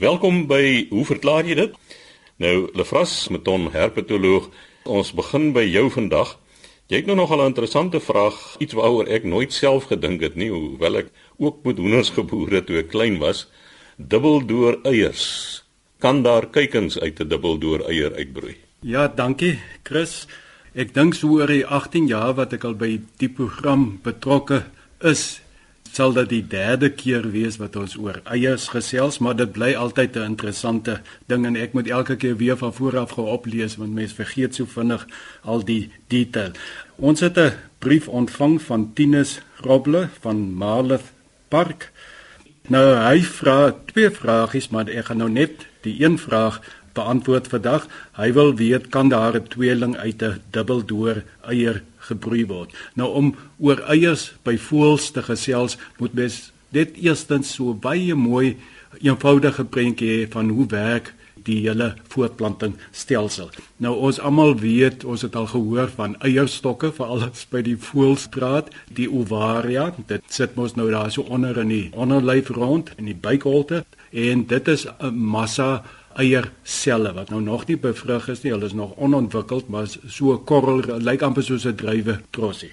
Welkom by Hoe verklaar jy dit? Nou, Lefras Meton, herpetoloog, ons begin by jou vandag. Jy het nou nogal 'n interessante vraag, iets waaroor ek nooit self gedink het nie, hoewel ek ook met hoenders geboer het toe ek klein was. Dubbeldoor eiers. Kan daar kuikens uit 'n dubbeldoor eier uitbroei? Ja, dankie, Chris. Ek dink so oor die 18 jaar wat ek al by die program betrokke is, sal dit die derde keer wees wat ons oor eiers gesels, maar dit bly altyd 'n interessante ding en ek moet elke keer weer van voor af gaan oplees want mense vergeet so vinnig al die detail. Ons het 'n brief ontvang van Tinus Roble van Marlith Park. Nou hy vra twee vragies, maar ek gaan nou net die een vraag beantwoord vandag. Hy wil weet kan daar 'n tweeling uit 'n dubbeldoor eier gebroei word. Nou om oor eiers by voëls te gesels, moet mens net eerstens so baie mooi eenvoudige prentjie hê van hoe werk die hele voortplantingstelsel. Nou ons almal weet, ons het al gehoor van eierstokke vir alles by die voëls praat, die ovaria, dit sit mos nou daar so onder in die onderlyf rond in die buikholte en dit is 'n massa eierselle wat nou nog nie bevrug is nie, hulle is nog onontwikkeld, maar so 'n korrel lyk amper soos 'n druiwe trossie.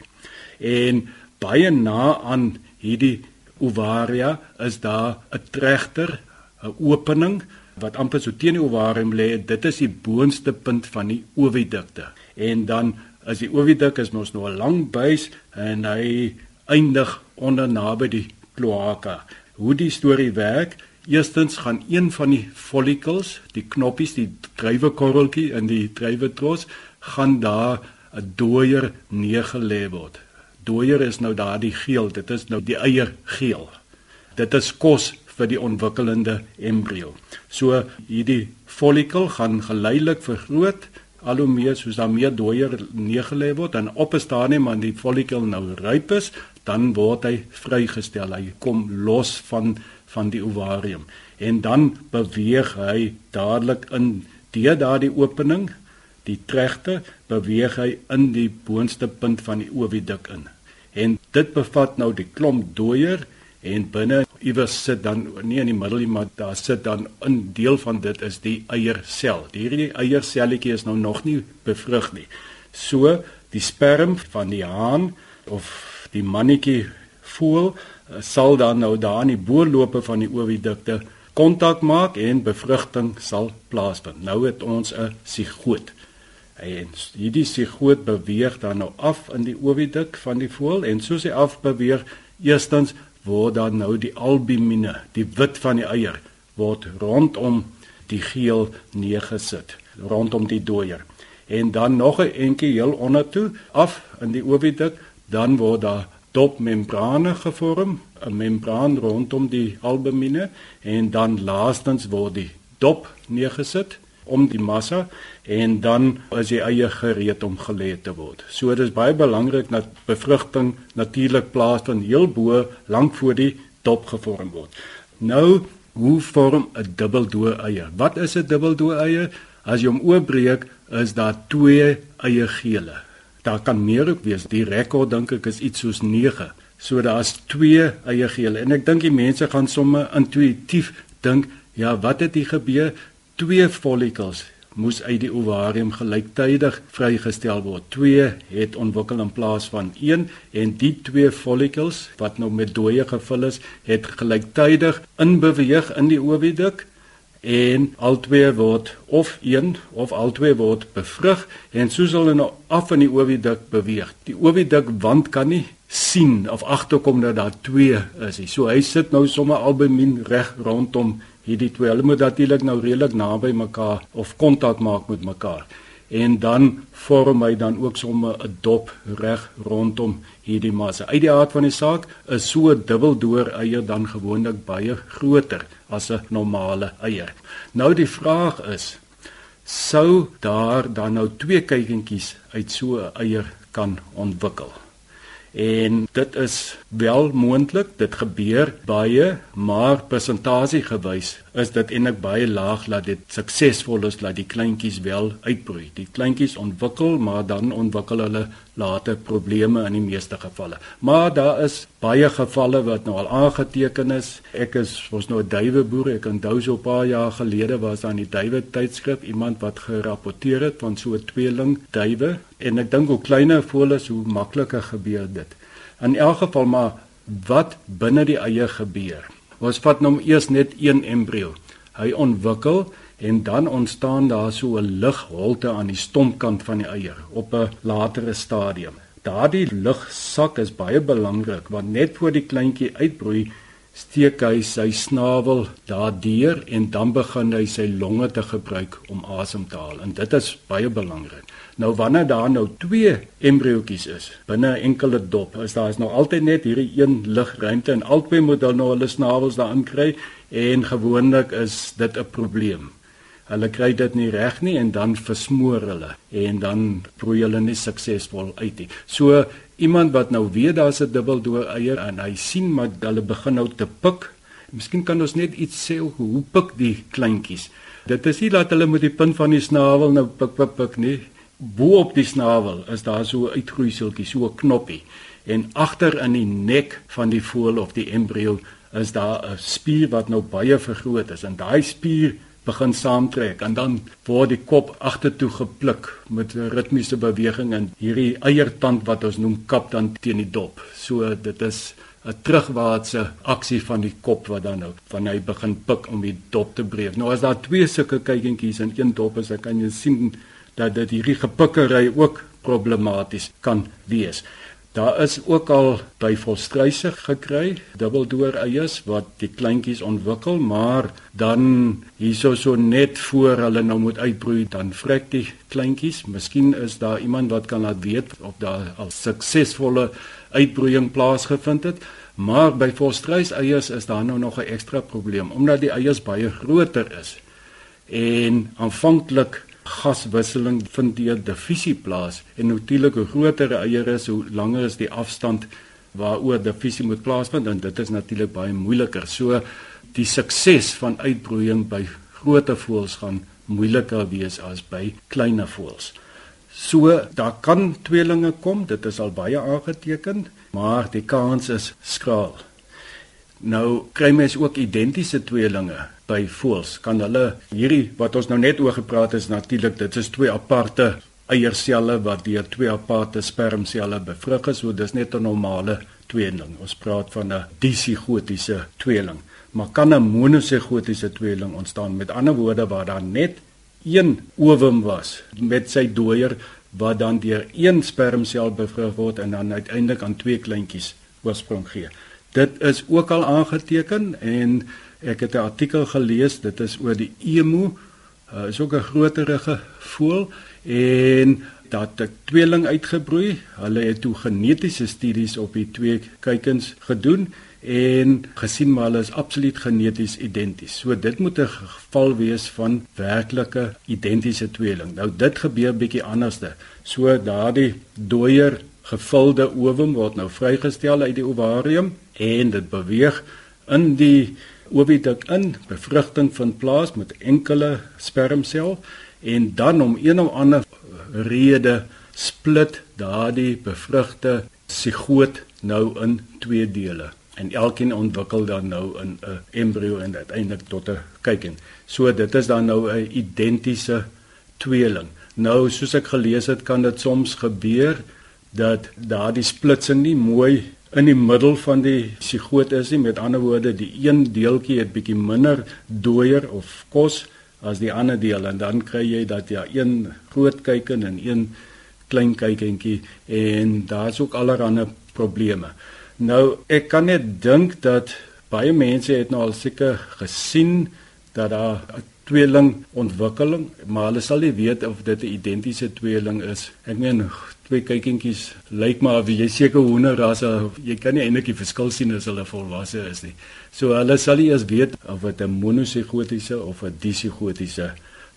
En baie na aan hierdie ovaria is daar 'n tregter, 'n opening wat amper so teen die ovarium lê. Dit is die boonste punt van die ovidukte. En dan as die oviduk is mos nou 'n lang buis en hy eindig onder naby die kloaka. Hoe die storie werk, Eerstens gaan een van die follicles, die knoppies, die druiwekorreltjie in die druiwetros, gaan daar 'n dooier neergelê word. Dooier is nou daardie geel, dit is nou die eiergeel. Dit is kos vir die ontwikkelende embrio. So hierdie follicle gaan geleidelik vergroot al hoe meer soos daar meer dooier neergelê word en op 'n stadium aan die follicle nou ryp is, dan word hy vrygestel. Hy kom los van van die ovarium. En dan beweeg hy dadelik in deur daardie opening die tregte beweeg hy in die boonste punt van die oviduk in. En dit bevat nou die klomp dooier en binne iewers sit dan nie in die middel nie maar daar sit dan 'n deel van dit is die eiersel hierdie eierselletjie is nou nog nie bevrug nie. So die sperm van die haan of die mannetjie voel Eh, sal dan nou daar in die boorlope van die ovidukte kontak maak en bevrugting sal plaasvind. Nou het ons 'n sigoot. En hierdie sigoot beweeg dan nou af in die oviduk van die voël en soos hy af beweeg, eerstens word dan nou die albumine, die wit van die eier, word rondom die geel neergesit, rondom die dooier. En dan nog 'n entjie heel onder toe af in die oviduk, dan word daar dopmembrane gevorm, 'n membraan rondom die albumine en dan laastens word die dop neergesit om die massa en dan is die eie gereed om gelê te word. So dit is baie belangrik dat bevrugting natuurlik plaasvind heel bo lank voor die dop gevorm word. Nou, hoe vorm 'n dubbeldoe eier? Wat is 'n dubbeldoe eier? As jy hom oopbreek, is daar twee eie gele daar kan meer ook wees. Die rekord dink ek is iets soos 9. So daar's twee eie gele en ek dink die mense gaan somme intuïtief dink, ja, wat het hier gebeur? Twee follicles moes uit die ovarium gelyktydig vrygestel word. Twee het ontwikkel in plaas van een en die twee follicles wat nou met dooie gevul is, het gelyktydig inbeweeg in die oviduk en albei word of een of albei word bevrug en soos hulle nou af in die oviduk beweeg. Die oviduk wand kan nie sien of agterkom dat daar twee is nie. So hy sit nou sommer albemin reg rondom hierdie twee. Hulle moet natuurlik nou redelik naby mekaar of kontak maak met mekaar en dan vorm hy dan ook sommer 'n dop reg rondom hierdie massa. Uit die aard van die saak is so 'n dubbeldoor eier dan gewoonlik baie groter as 'n normale eier. Nou die vraag is sou daar dan nou twee kuikentjies uit so 'n eier kan ontwikkel? En dit is wel moontlik, dit gebeur baie, maar persentasie gewys is dit eintlik baie laag dat dit suksesvol is dat die kleintjies wel uitbroei. Die kleintjies ontwikkel, maar dan ontwikkel hulle later probleme in die meeste gevalle. Maar daar is baie gevalle wat nou al aangeteken is. Ek is ons nou 'n duiweboer. Ek onthou so 'n paar jaar gelede was daar in die duiwe tydskrif iemand wat gerapporteer het van so 'n tweeling duiwe en ek dink hoe kleiner voel is hoe makliker gebeur dit. In elk geval maar wat binne die eie gebeur. Ons vat nou eers net een embrio. Hy ontwikkel en dan ontstaan daar so 'n ligholte aan die stompkant van die eier op 'n latere stadium. Daardie lugsak is baie belangrik want net voor die kleintjie uitbroei steek hy sy snavel daardeur en dan begin hy sy longe te gebruik om asem te haal en dit is baie belangrik. Nou wanneer daar nou twee embriootjies is binne 'n enkele dop, is daar is nou altyd net hierdie een lugruimte en albei moet dan nou hulle snavels daarin kry en gewoonlik is dit 'n probleem. Hulle kry dit nie reg nie en dan versmoor hulle en dan prooi hulle nie suksesvol uit nie. So iemand wat nou weet daar's 'n dubbeldoor eier en hy sien maar hulle begin nou te pik. Miskien kan ons net iets sê hoe, hoe pik die kleintjies. Dit is nie dat hulle met die punt van die snavel nou pik pik pik nie. Bo op die snavel is daar so uitgroeiseltjie, so 'n knoppie. En agter in die nek van die voël of die embrio is daar 'n spier wat nou baie vergroot is en daai spier begin saamtrek en dan word die kop agtertoe gepluk met 'n ritmiese beweging en hierdie eiertand wat ons noem kap dan teen die dop. So dit is 'n terugwaartse aksie van die kop wat dan nou van hy begin pik om die dop te breek. Nou as daar twee sulke kykentjies in een dop is, dan kan jy sien dat dit hierdie gepikkery ook problematies kan wees. Daar is ook al by volstruise gekry dubbeldoor eiers wat die kleintjies ontwikkel, maar dan hierso so net voor hulle nou moet uitbroei, dan vrek die kleintjies. Miskien is daar iemand wat kan laat weet of daar al suksesvolle uitbroeiing plaasgevind het. Maar by volstruis eiers is daar nou nog 'n ekstra probleem omdat die eiers baie groter is. En aanvanklik gaswisseling vind deur diffusie plaas en natuurlik hoe groter 'n eier is, hoe langer is die afstand waaroor diffusie moet plaasvind en dit is natuurlik baie moeiliker. So die sukses van uitbroeiing by groter voëls gaan moeiliker wees as by kleiner voëls. So daar kan tweelinge kom, dit is al baie aangeteken, maar die kans is skraal. Nou kry mens ook identiese tweelinge by voëls. Kan hulle hierdie wat ons nou net oor gepraat het natuurlik dit is twee aparte eierselle wat deur twee aparte spermselle bevrug is. So dis net 'n normale tweeling. Ons praat van 'n disigotiese tweeling. Maar kan 'n monosigotiese tweeling ontstaan? Met ander woorde waar daar net een ovum was met sy dooier wat dan deur een spermsel bevrug word en dan uiteindelik aan twee kleintjies oorsprong gee. Dit is ook al aangeteken en ek het 'n artikel gelees, dit is oor die emu. Uh, is ook 'n groterige voël en dat 'n tweeling uitgebroei. Hulle het toe genetiese studies op die twee kuikens gedoen en gesien maar hulle is absoluut geneties identies. So dit moet 'n geval wees van werklike identiese tweeling. Nou dit gebeur bietjie anderste. So daardie dooier gevulde ovum word nou vrygestel uit die ovarium en dit beweeg in die oviduk in bevrugting vind plaas met enkele spermsel en dan om een of ander rede split daardie bevrugte sigoot nou in twee dele en elkeen ontwikkel dan nou in 'n embrio en uiteindelik tot 'n kuiken. So dit is dan nou 'n identiese tweeling. Nou soos ek gelees het, kan dit soms gebeur dat daardie splitsing nie mooi in die middel van die sigoot is nie. Met ander woorde, die een deeltjie het bietjie minder dooier of kos as die ander deel en dan kry jy dat jy ja, een groot kuiken en een klein kuikentjie en daar's ook allerlei probleme. Nou, ek kan net dink dat baie mense het nou al seker gesien dat daar 'n tweeling ontwikkeling, maar hulle sal nie weet of dit 'n identiese tweeling is. Ek meen twee kykentjies lyk maar of jy seker hoenderrasse jy kan nie eintlik die verskil sien as hulle volwasse is nie. So hulle sal nie eers weet of dit 'n monosigotiese of 'n disigotiese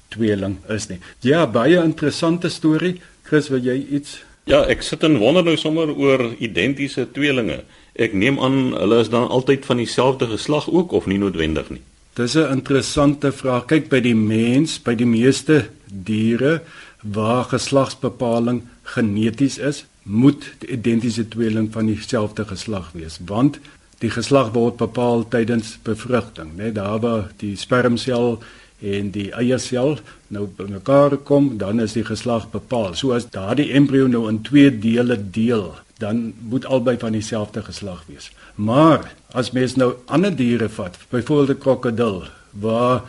tweeling is nie. Ja, baie interessante storie. Chris, wil jy iets? Ja, ek sit en wonder nou sommer oor identiese tweelinge. Ek neem aan hulle is dan altyd van dieselfde geslag ook of nie noodwendig nie. Dis 'n interessante vraag. Kyk by die mens, by die meeste diere waar geslagsbepaling geneties is, moet die identiese tweeling van dieselfde geslag wees, want die geslag word bepaal tydens bevrugting, né? Daar waar die spermsel en die eiersel nou bymekaar kom, dan is die geslag bepaal. So as daardie embrio nou in twee dele deel, dan moet albei van dieselfde geslag wees. Maar as mens nou ander diere vat, byvoorbeeld 'n krokodil, waar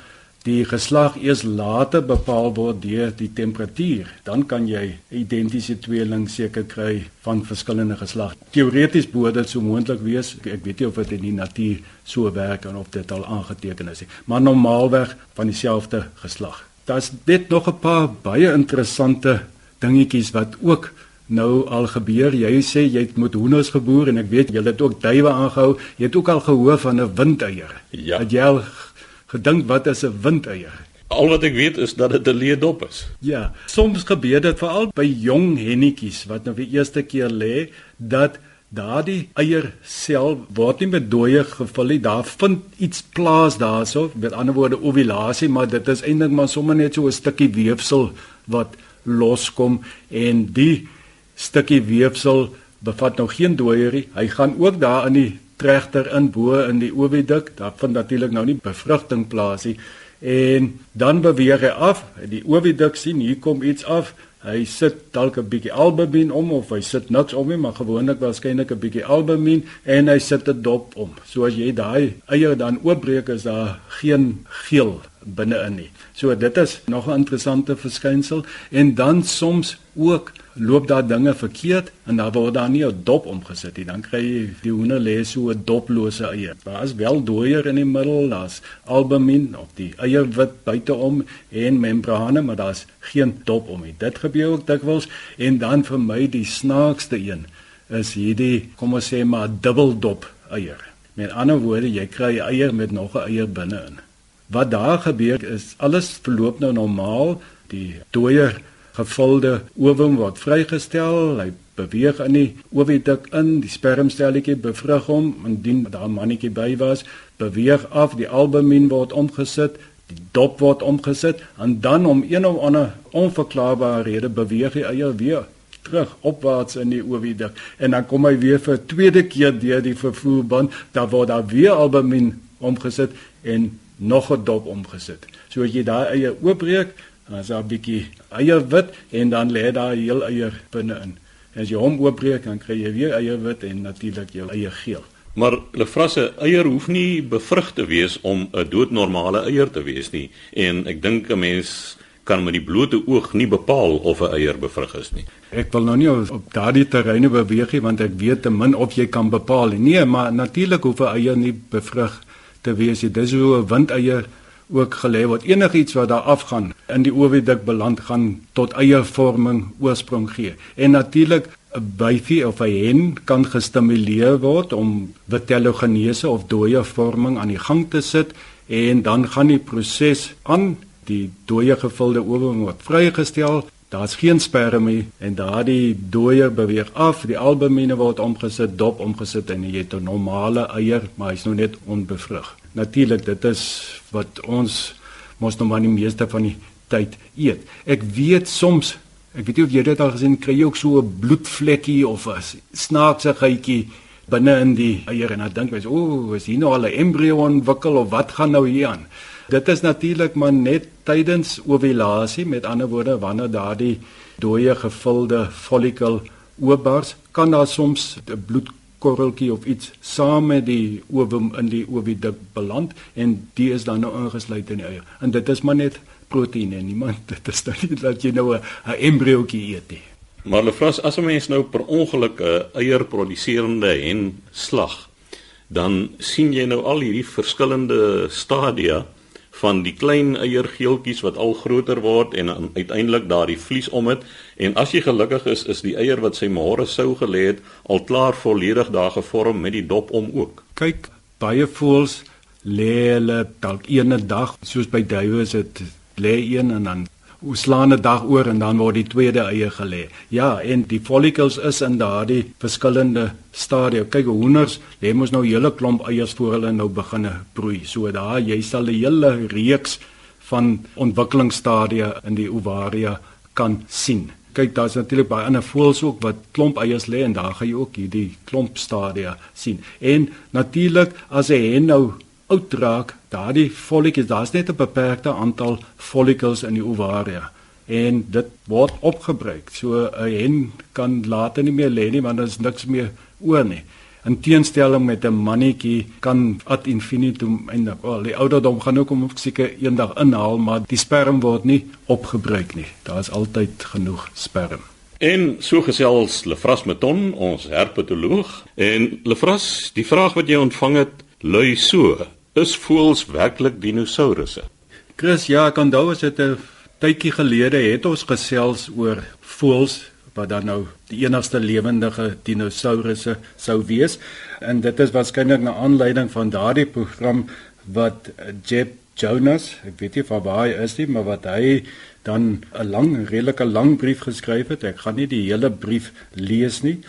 die geslag eers later bepaal word deur die temperatuur, dan kan jy identiese tweeling seker kry van verskillende geslag. Teoreties behoort dit so moontlik wees. Ek weet nie of dit in die natuur so werk en of dit al aangeteken is nie, maar normaalweg van dieselfde geslag. Daar's net nog 'n paar baie interessante dingetjies wat ook nou al gebeur. Jy sê jy het met hoenders geboer en ek weet jy het ook duwe aangehou. Jy het ook al gehoor van 'n windeier. Ja. Het jy al gedink wat is 'n windeier? Al wat ek weet is dat dit 'n leedop is. Ja, soms gebeur dit veral by jong hennetjies wat nou vir eerste keer lê dat daardie eier sel word nie met dooie gevul nie. Daar vind iets plaas daarso, met ander woorde ovulasie, maar dit is eintlik maar sommer net so 'n stukkie weefsel wat loskom en die stukkie weefsel bevat nou geen dooierie. Hy gaan ook daar in die tregter in bo in die oviduk. Daar vind natuurlik nou nie bevrugting plaas nie. En dan beweeg hy af. Die oviduk sien hier kom iets af. Hy sit dalk 'n bietjie albumin om of hy sit niks om nie, maar gewoonlik waarskynlik 'n bietjie albumin en hy sit 'n dop om. So as jy daai eier dan oopbreek is daar geen geel binne-in nie. So dit is nog 'n interessante verskynsel en dan soms ook loop daar dinge verkeerd en daar word daar nie 'n dop omgesit nie. Dan kry jy die hoender lê so 'n doplose eier. Daar is wel dooier in die middel, daar's albumin of die eierwit buiteom en membrane, maar daar's geen dop om nie. Dit gebeur ook dikwels en dan vir my die snaakste een is hierdie kom ons sê maar dubbeldop eier. Met ander woorde, jy kry eier met nog 'n eier binne-in. Wat daar gebeur is alles verloop nou normaal. Die dooier gevulde ovum word vrygestel. Hy beweeg in die oviduk in, die spermstelletjie bevrug hom indien daar 'n mannetjie by was, beweeg af, die albumin word omgesit, die dop word omgesit en dan om een of ander onverklaarbare rede beweeg die eier weer terug opwaarts in die oviduk en dan kom hy weer vir 'n tweede keer deur die vervoerband, dan word daar weer albumin omgesit en nog 'n dop omgesit. So as jy daai eier oopbreek, dan is daar 'n bietjie eierwit en dan lê daar heel eier binne-in. As jy hom oopbreek, dan kry jy weer eierwit en natuurlik jou eie geel. Maar lefrasse eier hoef nie bevrug te wees om 'n doodnormale eier te wees nie en ek dink 'n mens kan met die blote oog nie bepaal of 'n eier bevrug is nie. Ek wil nou nie op daardie terreine beweeg nie want ek weet te min of jy kan bepaal nie. Nee, maar natuurlik hoef 'n eier nie bevrug te wees nie. Dis hoe 'n windeier ook gelê word. Enigiets wat daar afgaan in die oviduk beland gaan tot eiervorming oorsprong gee. En natuurlik 'n byfie of 'n hen kan gestimuleer word om vitellogenese of dooie vorming aan die gang te sit en dan gaan die proses aan die dooie gevulde ovum word vrygestel Daar's geen spermie en daardie dooier beweeg af, die albumine word omgesit, dop omgesit en jy het 'n normale eier, maar hy's nou net onbevrug. Natuurlik, dit is wat ons mos nou maar die meeste van die tyd eet. Ek weet soms, ek weet nie of jy dit al gesien kry jy ook so 'n bloedvlekkie of 'n snaakse gytjie binne in die eier en dan dink jy, "O, is hier nou al 'n embrio ontwikkel of wat gaan nou hier aan?" Dit is natuurlik maar net tydens ovulasie, met ander woorde wanneer daardie dooie gevulde follikel oopbars, kan daar soms 'n bloedkorreltjie of iets saam met die ovum in die oviduk beland en die is dan nou ingesluit in die eier. En dit is maar net proteïene, niemand dit is dan nie dat jy nou 'n embriootjie eet nie. Maar lefras as 'n mens nou per ongeluk 'n eier produseerende hen slag, dan sien jy nou al hierdie verskillende stadia van die klein eiergeeltjies wat al groter word en uiteindelik daardie vlies om dit en as jy gelukkig is is die eier wat sy môre sou gelê het al klaar volledig daar gevorm met die dop om ook. Kyk, baie voels lê hulle dalk ene dag soos by duwe is dit lê een en dan Hoe slaan 'n dag oor en dan word die tweede eie gelê. Ja, en die follicles is in daardie verskillende stadiums. Kyk, hoenders lê mos nou hele klomp eiers voor hulle nou begine broei. So daar, jy sal 'n hele reeks van ontwikkelingsstadia in die ovaria kan sien. kyk daar's natuurlik baie ander voëls ook wat klomp eiers lê en daar gaan jy ook hierdie klomp stadia sien. En natuurlik as 'n hen nou oud raak, daardie follikels, daar's net 'n beperkte aantal follikels in die ovaria en dit word opgebruik. So 'n hen kan later nie meer lê nie want daar is niks meer oor nie. In teenstelling met 'n mannetjie kan ad infinitum eindig. Wel, die ouderdom gaan ook om seker eendag inhaal, maar die sperm word nie opgebruik nie. Daar is altyd genoeg sperm. En so gesels Lefras Meton, ons herpetoloog, en Lefras, die vraag wat jy ontvang het, lui so: Is voëls werklik dinosourusse? Chris, ja, kan daar was dit 'n tydjie gelede het ons gesels oor voëls wat dan nou die enigste lewendige dinosourusse sou wees en dit is waarskynlik 'n aanleiding van daardie program wat Jeb Jonas, ek weet nie van waar hy is nie, maar wat hy dan 'n lang, redelike lang brief geskryf het. Ek gaan nie die hele brief lees nie.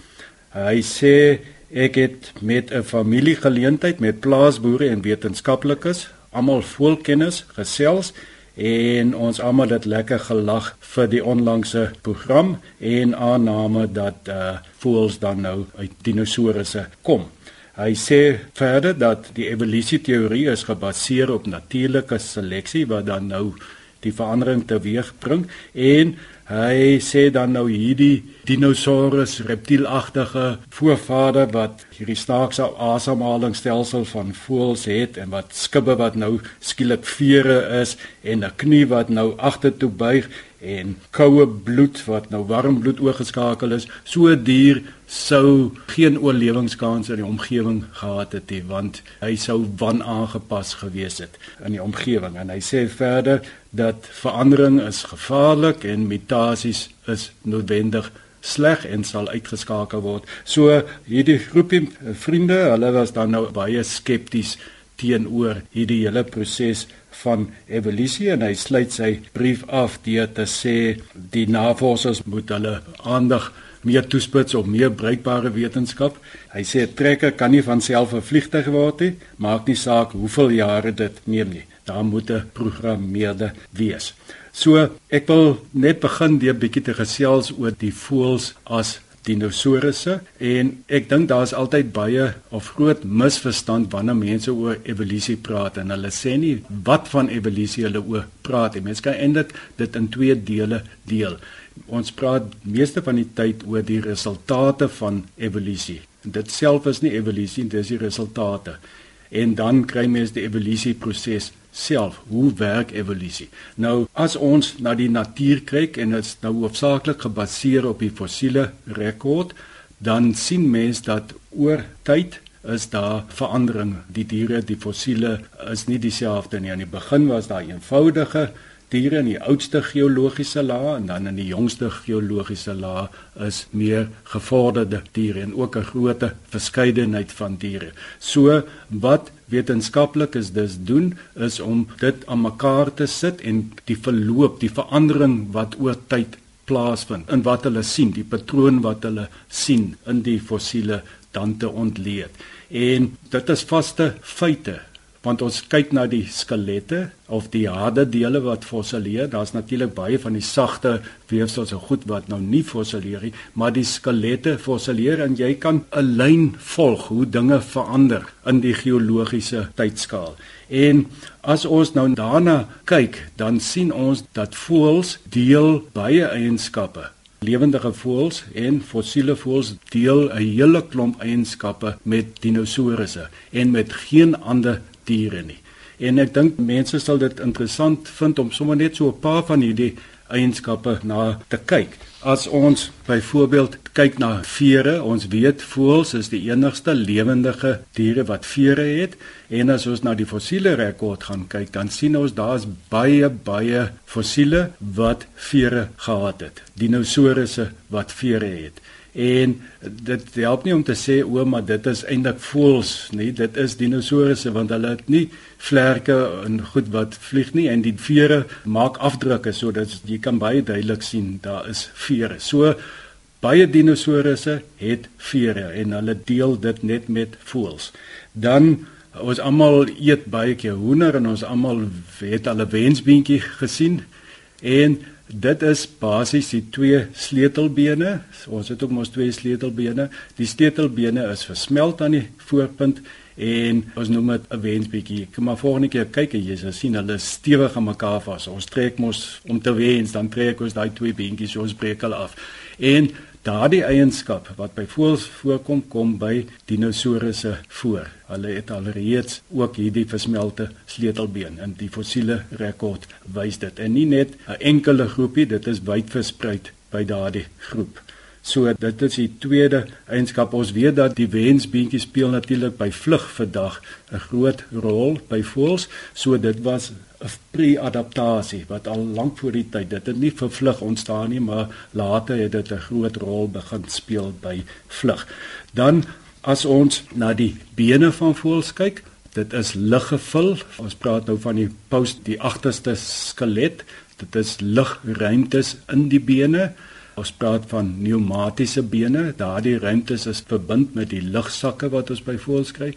Hy sê ek het met 'n familiegeleentheid met plaasboere en wetenskaplikes, almal volkennis gesels en ons almal het lekker gelag vir die onlangse program en aanname dat uh voels dan nou uit dinosourusse kom. Hy sê verder dat die evolusieteorie is gebaseer op natuurlike seleksie wat dan nou die verandering teweegbring en Hy sê dan nou hierdie dinosaurus reptielagtige voorvader wat hierdie snaakse asemhalingsstelsel van voëls het en wat skibbe wat nou skielik vere is en 'n knie wat nou agtertoe buig en koue bloed wat nou warm bloed oorgeskakel is. So dier sou geen oorlewingskans in die omgewing gehad het nie want hy sou wanaangepas gewees het in die omgewing en hy sê verder dat verandering is gevaarlik en mutasies is noodwendig sleg en sal uitgeskakel word. So hierdie groepie vriende, hulle was dan nou baie skepties teenoor hierdie hele proses van evolusie en hy sluit sy brief af deur te sê die navorsers moet hulle aandag meer toespits op meer bruikbare wetenskap. Hy sê 'n trekker kan nie van self 'n vliegtuig word nie, maak nie saak hoeveel jare dit neem nie. Daar moet 'n programmeerde wees. So, ek wil net begin deur bietjie te gesels oor die voëls as dinosourusse en ek dink daar's altyd baie of groot misverstand wanneer mense oor evolusie praat en hulle sê nie wat van evolusie hulle oor praat nie. Mense kan eintlik dit in twee dele deel. Ons praat meeste van die tyd oor die resultate van evolusie. Dit self is nie evolusie, dit is die resultate. En dan kry mens die evolusieproses self. Hoe werk evolusie? Nou as ons na die natuur kyk en dit is nou hoofsaaklik gebaseer op die fossiele rekord, dan sien mens dat oor tyd is daar verandering. Die diere, die fossiele is nie dieselfde nie. Aan die begin was daar eenvoudige diere in die oudste geologiese laag en dan in die jongste geologiese laag is meer gevorderde diere en ook 'n groot verskeidenheid van diere. So wat wetenskaplikes dus doen is om dit aan mekaar te sit en die verloop, die verandering wat oor tyd plaasvind in wat hulle sien, die patroon wat hulle sien in die fossiele dan te ontleed. En dit is vaste feite want ons kyk na die skelette of die harde dele wat fossileer. Daar's natuurlik baie van die sagte weefsels so goed wat nou nie fossileer nie, maar die skelette fossileer en jy kan 'n lyn volg hoe dinge verander in die geologiese tydskaal. En as ons nou daarna kyk, dan sien ons dat voëls deel baie eienskappe Lewendige voëls en fossiele voëls deel 'n hele klomp eienskappe met dinosourusse en met geen ander diere nie. En ek dink mense sal dit interessant vind om sommer net so 'n paar van hierdie eienskappe na te kyk. As ons byvoorbeeld kyk na vere, ons weet voëls is die enigste lewendige diere wat vere het en as ons na die fossiele rekord gaan kyk, dan sien ons daar's baie baie fossiele wat vere gehad het. Dinosourusse wat vere het. En dit help nie om te sê o, maar dit is eintlik voëls nie, dit is dinosourusse want hulle het nie vlerke en goed wat vlieg nie en die vere maak afdrukke sodat jy kan baie duidelik sien daar is vere. So baie dinosourusse het vere en hulle deel dit net met voëls. Dan ons almal eet baie keer hoender en ons almal het al 'n wensbeentjie gesien En dit is basies die twee sleutelbene. Ons het ook mos twee sleutelbene. Die sleutelbene is versmelt aan die voorpunt en ons noem dit 'n wensbietjie. Kom maar volgende keer kyk jy sal sien hulle is stewig aan mekaar vas. Ons trek mos om te wens, dan trek ons daai twee beentjies ons breek hulle af. En daardie eienskap wat by voëls voorkom kom by dinosourusse voor. Hulle het alreeds ook hierdie versmelte sleutelbeen in die fossiele rekord wys dit. En nie net 'n enkele groepie, dit is wyd versprei by daardie groep. So dit is die tweede eienskap. Ons weet dat die wensbeentjie speel natuurlik by vlug vandag 'n groot rol by voëls. So dit was 'n pre-adaptasie wat al lank voor die tyd. Dit het nie vir vlug ontstaan nie, maar later het dit 'n groot rol begin speel by vlug. Dan as ons na die bene van voëls kyk, dit is liggevul. Ons praat nou van die post, die agterste skelet. Dit is lugruimtes in die bene. Ons praat van pneumatiese bene. Daardie ruimtes is verbind met die lugsakke wat ons by voëls kry.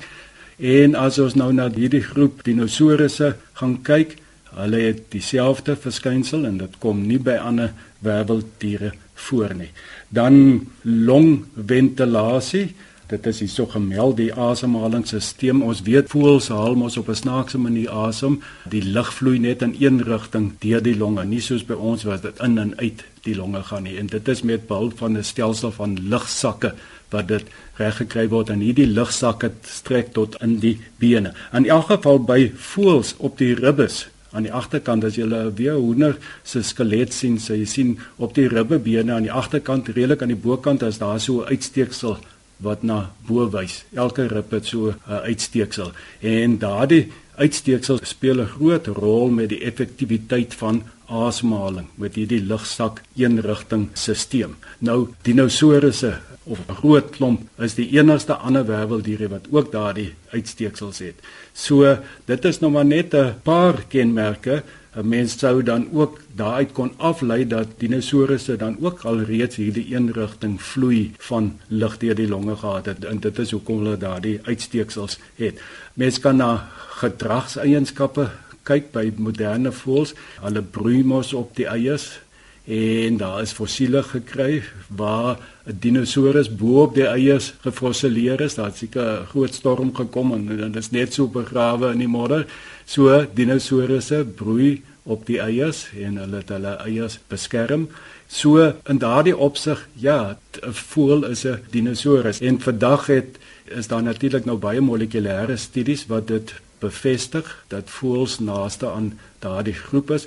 En as ons nou na hierdie groep dinosourusse gaan kyk, hulle het dieselfde verskynsel en dit kom nie by ander werveldiere voor nie. Dan longventilasie Dit is hierso gemeld die asemhalingsstelsel. Ons weet voels haal mos op 'n snaakse manier asem. Die lug vloei net in een rigting deur die longe, nie soos by ons wat dit in en uit die longe gaan nie. En dit is met behulp van 'n stelsel van lugsakke wat dit reggekry word en hierdie lugsakke strek tot in die bene. In elk geval by voels op die ribbes aan die agterkant as jy weer hoender se skelet sien, sê jy sien op die ribbebene aan die agterkant redelik aan die bokant as daar so 'n uitsteeksel wat na bo wys. Elke rib het so 'n uh, uitsteeksel en daardie uitsteeksel speel 'n groot rol met die effektiwiteit van asemhaling met hierdie lugsak eenrigting stelsel. Nou dinosourusse of 'n groot klomp is die enigste ander werveldiere wat ook daardie uitsteeksels het. So dit is nou maar net 'n paar kenmerke 'n mens sou dan ook daaruit kon aflei dat dinosourusse dan ook alreeds hierdie eenrigting vloei van lug deur die longe gehad het en dit is hoekom hulle daardie uitsteeksels het. Mens kan na gedragseienskappe kyk by moderne voëls. Hulle broei mos op die eiers en daar is fossiele gekry waar 'n dinosourus bo op die eiers gefossileer is. Daar het seker 'n groot storm gekom en dit is net so begrawe in die modder. So dinosourusse broei op die eiers en hulle het hulle eiers beskerm. So in daardie opsig, ja, 'n voël is 'n dinosourus en vandag het is daar natuurlik nou baie molekulêre studies wat dit bevestig dat voëls naaste aan daardie groep is.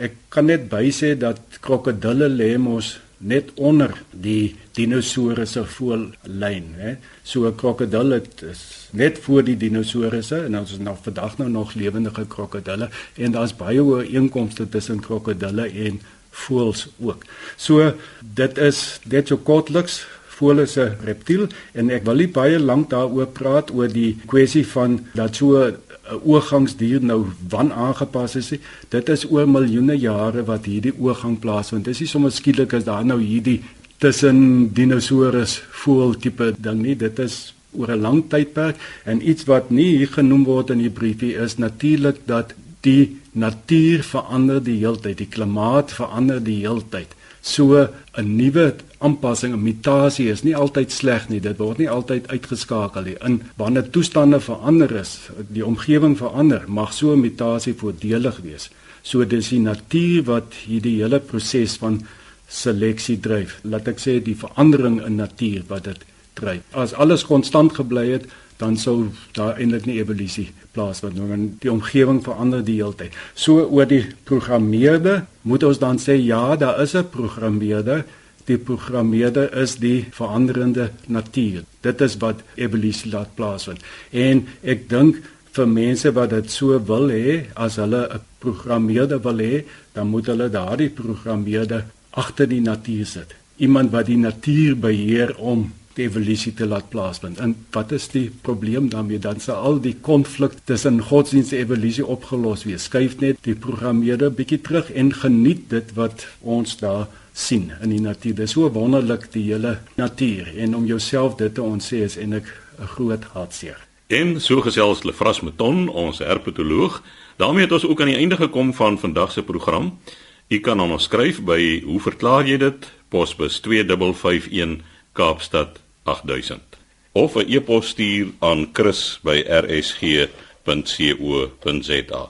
Ek kan net bysê dat krokodille lê mos net onder die dinosourusse voëllyn, hè. So 'n krokodil het is net voor die dinosourusse en ons is nog vandag nou nog lewendige krokodille en daar's baie ooreenkomste tussen krokodille en voëls ook. So dit is dit so kortliks voël is 'n reptiel en ek wil nie baie lank daaroor praat oor die kwessie van dat so 'n oorgangsdier nou wan aangepas is. Dit is oor miljoene jare wat hierdie oorgang plaasvind. Dis nie sommer skielik as daar nou hierdie tussen dinosourus voel tipe ding nie. Dit is oor 'n lang tydperk en iets wat nie hier genoem word in die briefie is natuurlik dat die natuur verander die heeltyd, die klimaat verander die heeltyd. So 'n nuwe aanpassing, 'n mutasie is nie altyd sleg nie. Dit word nie altyd uitgeskakel nie. In wanneer toestande verander is, die omgewing verander, mag so 'n mutasie voordelig wees. So dis die natuur wat hierdie hele proses van seleksie dryf. Laat ek sê die verandering in natuur wat dit dryf. As alles konstant gebly het, dan sou daar eintlik nie evolusie plaasvind nie. Want die omgewing verander die hele tyd. So oor die programmeerde moet ons dan sê ja, daar is 'n programmeerde die programmeerde is die veranderende natuur. Dit is wat evolusie laat plaasvind. En ek dink vir mense wat dit so wil hê, as hulle 'n programmeerde wil hê, dan moet hulle daardie programmeerde agter die natuur sit. Iemand wat die natuur beheer om die evolusie te laat plaasvind. En wat is die probleem daarmee? Dan sal al die konflik tussen godsdienst en evolusie opgelos wees. Skuif net die programmeerde bietjie terug en geniet dit wat ons daar sien in die natuur. Dit is so wonderlik die hele natuur en om jouself dit te ontsê is en ek 'n groot hartseer. En so gesels Lefras Meton, ons herpetoloog. daarmee het ons ook aan die einde gekom van vandag se program. U kan ons skryf by Hoe verklaar jy dit? Posbus 2551 Kaapstad 8000 of 'n e-pos stuur aan chris@rsg.co.za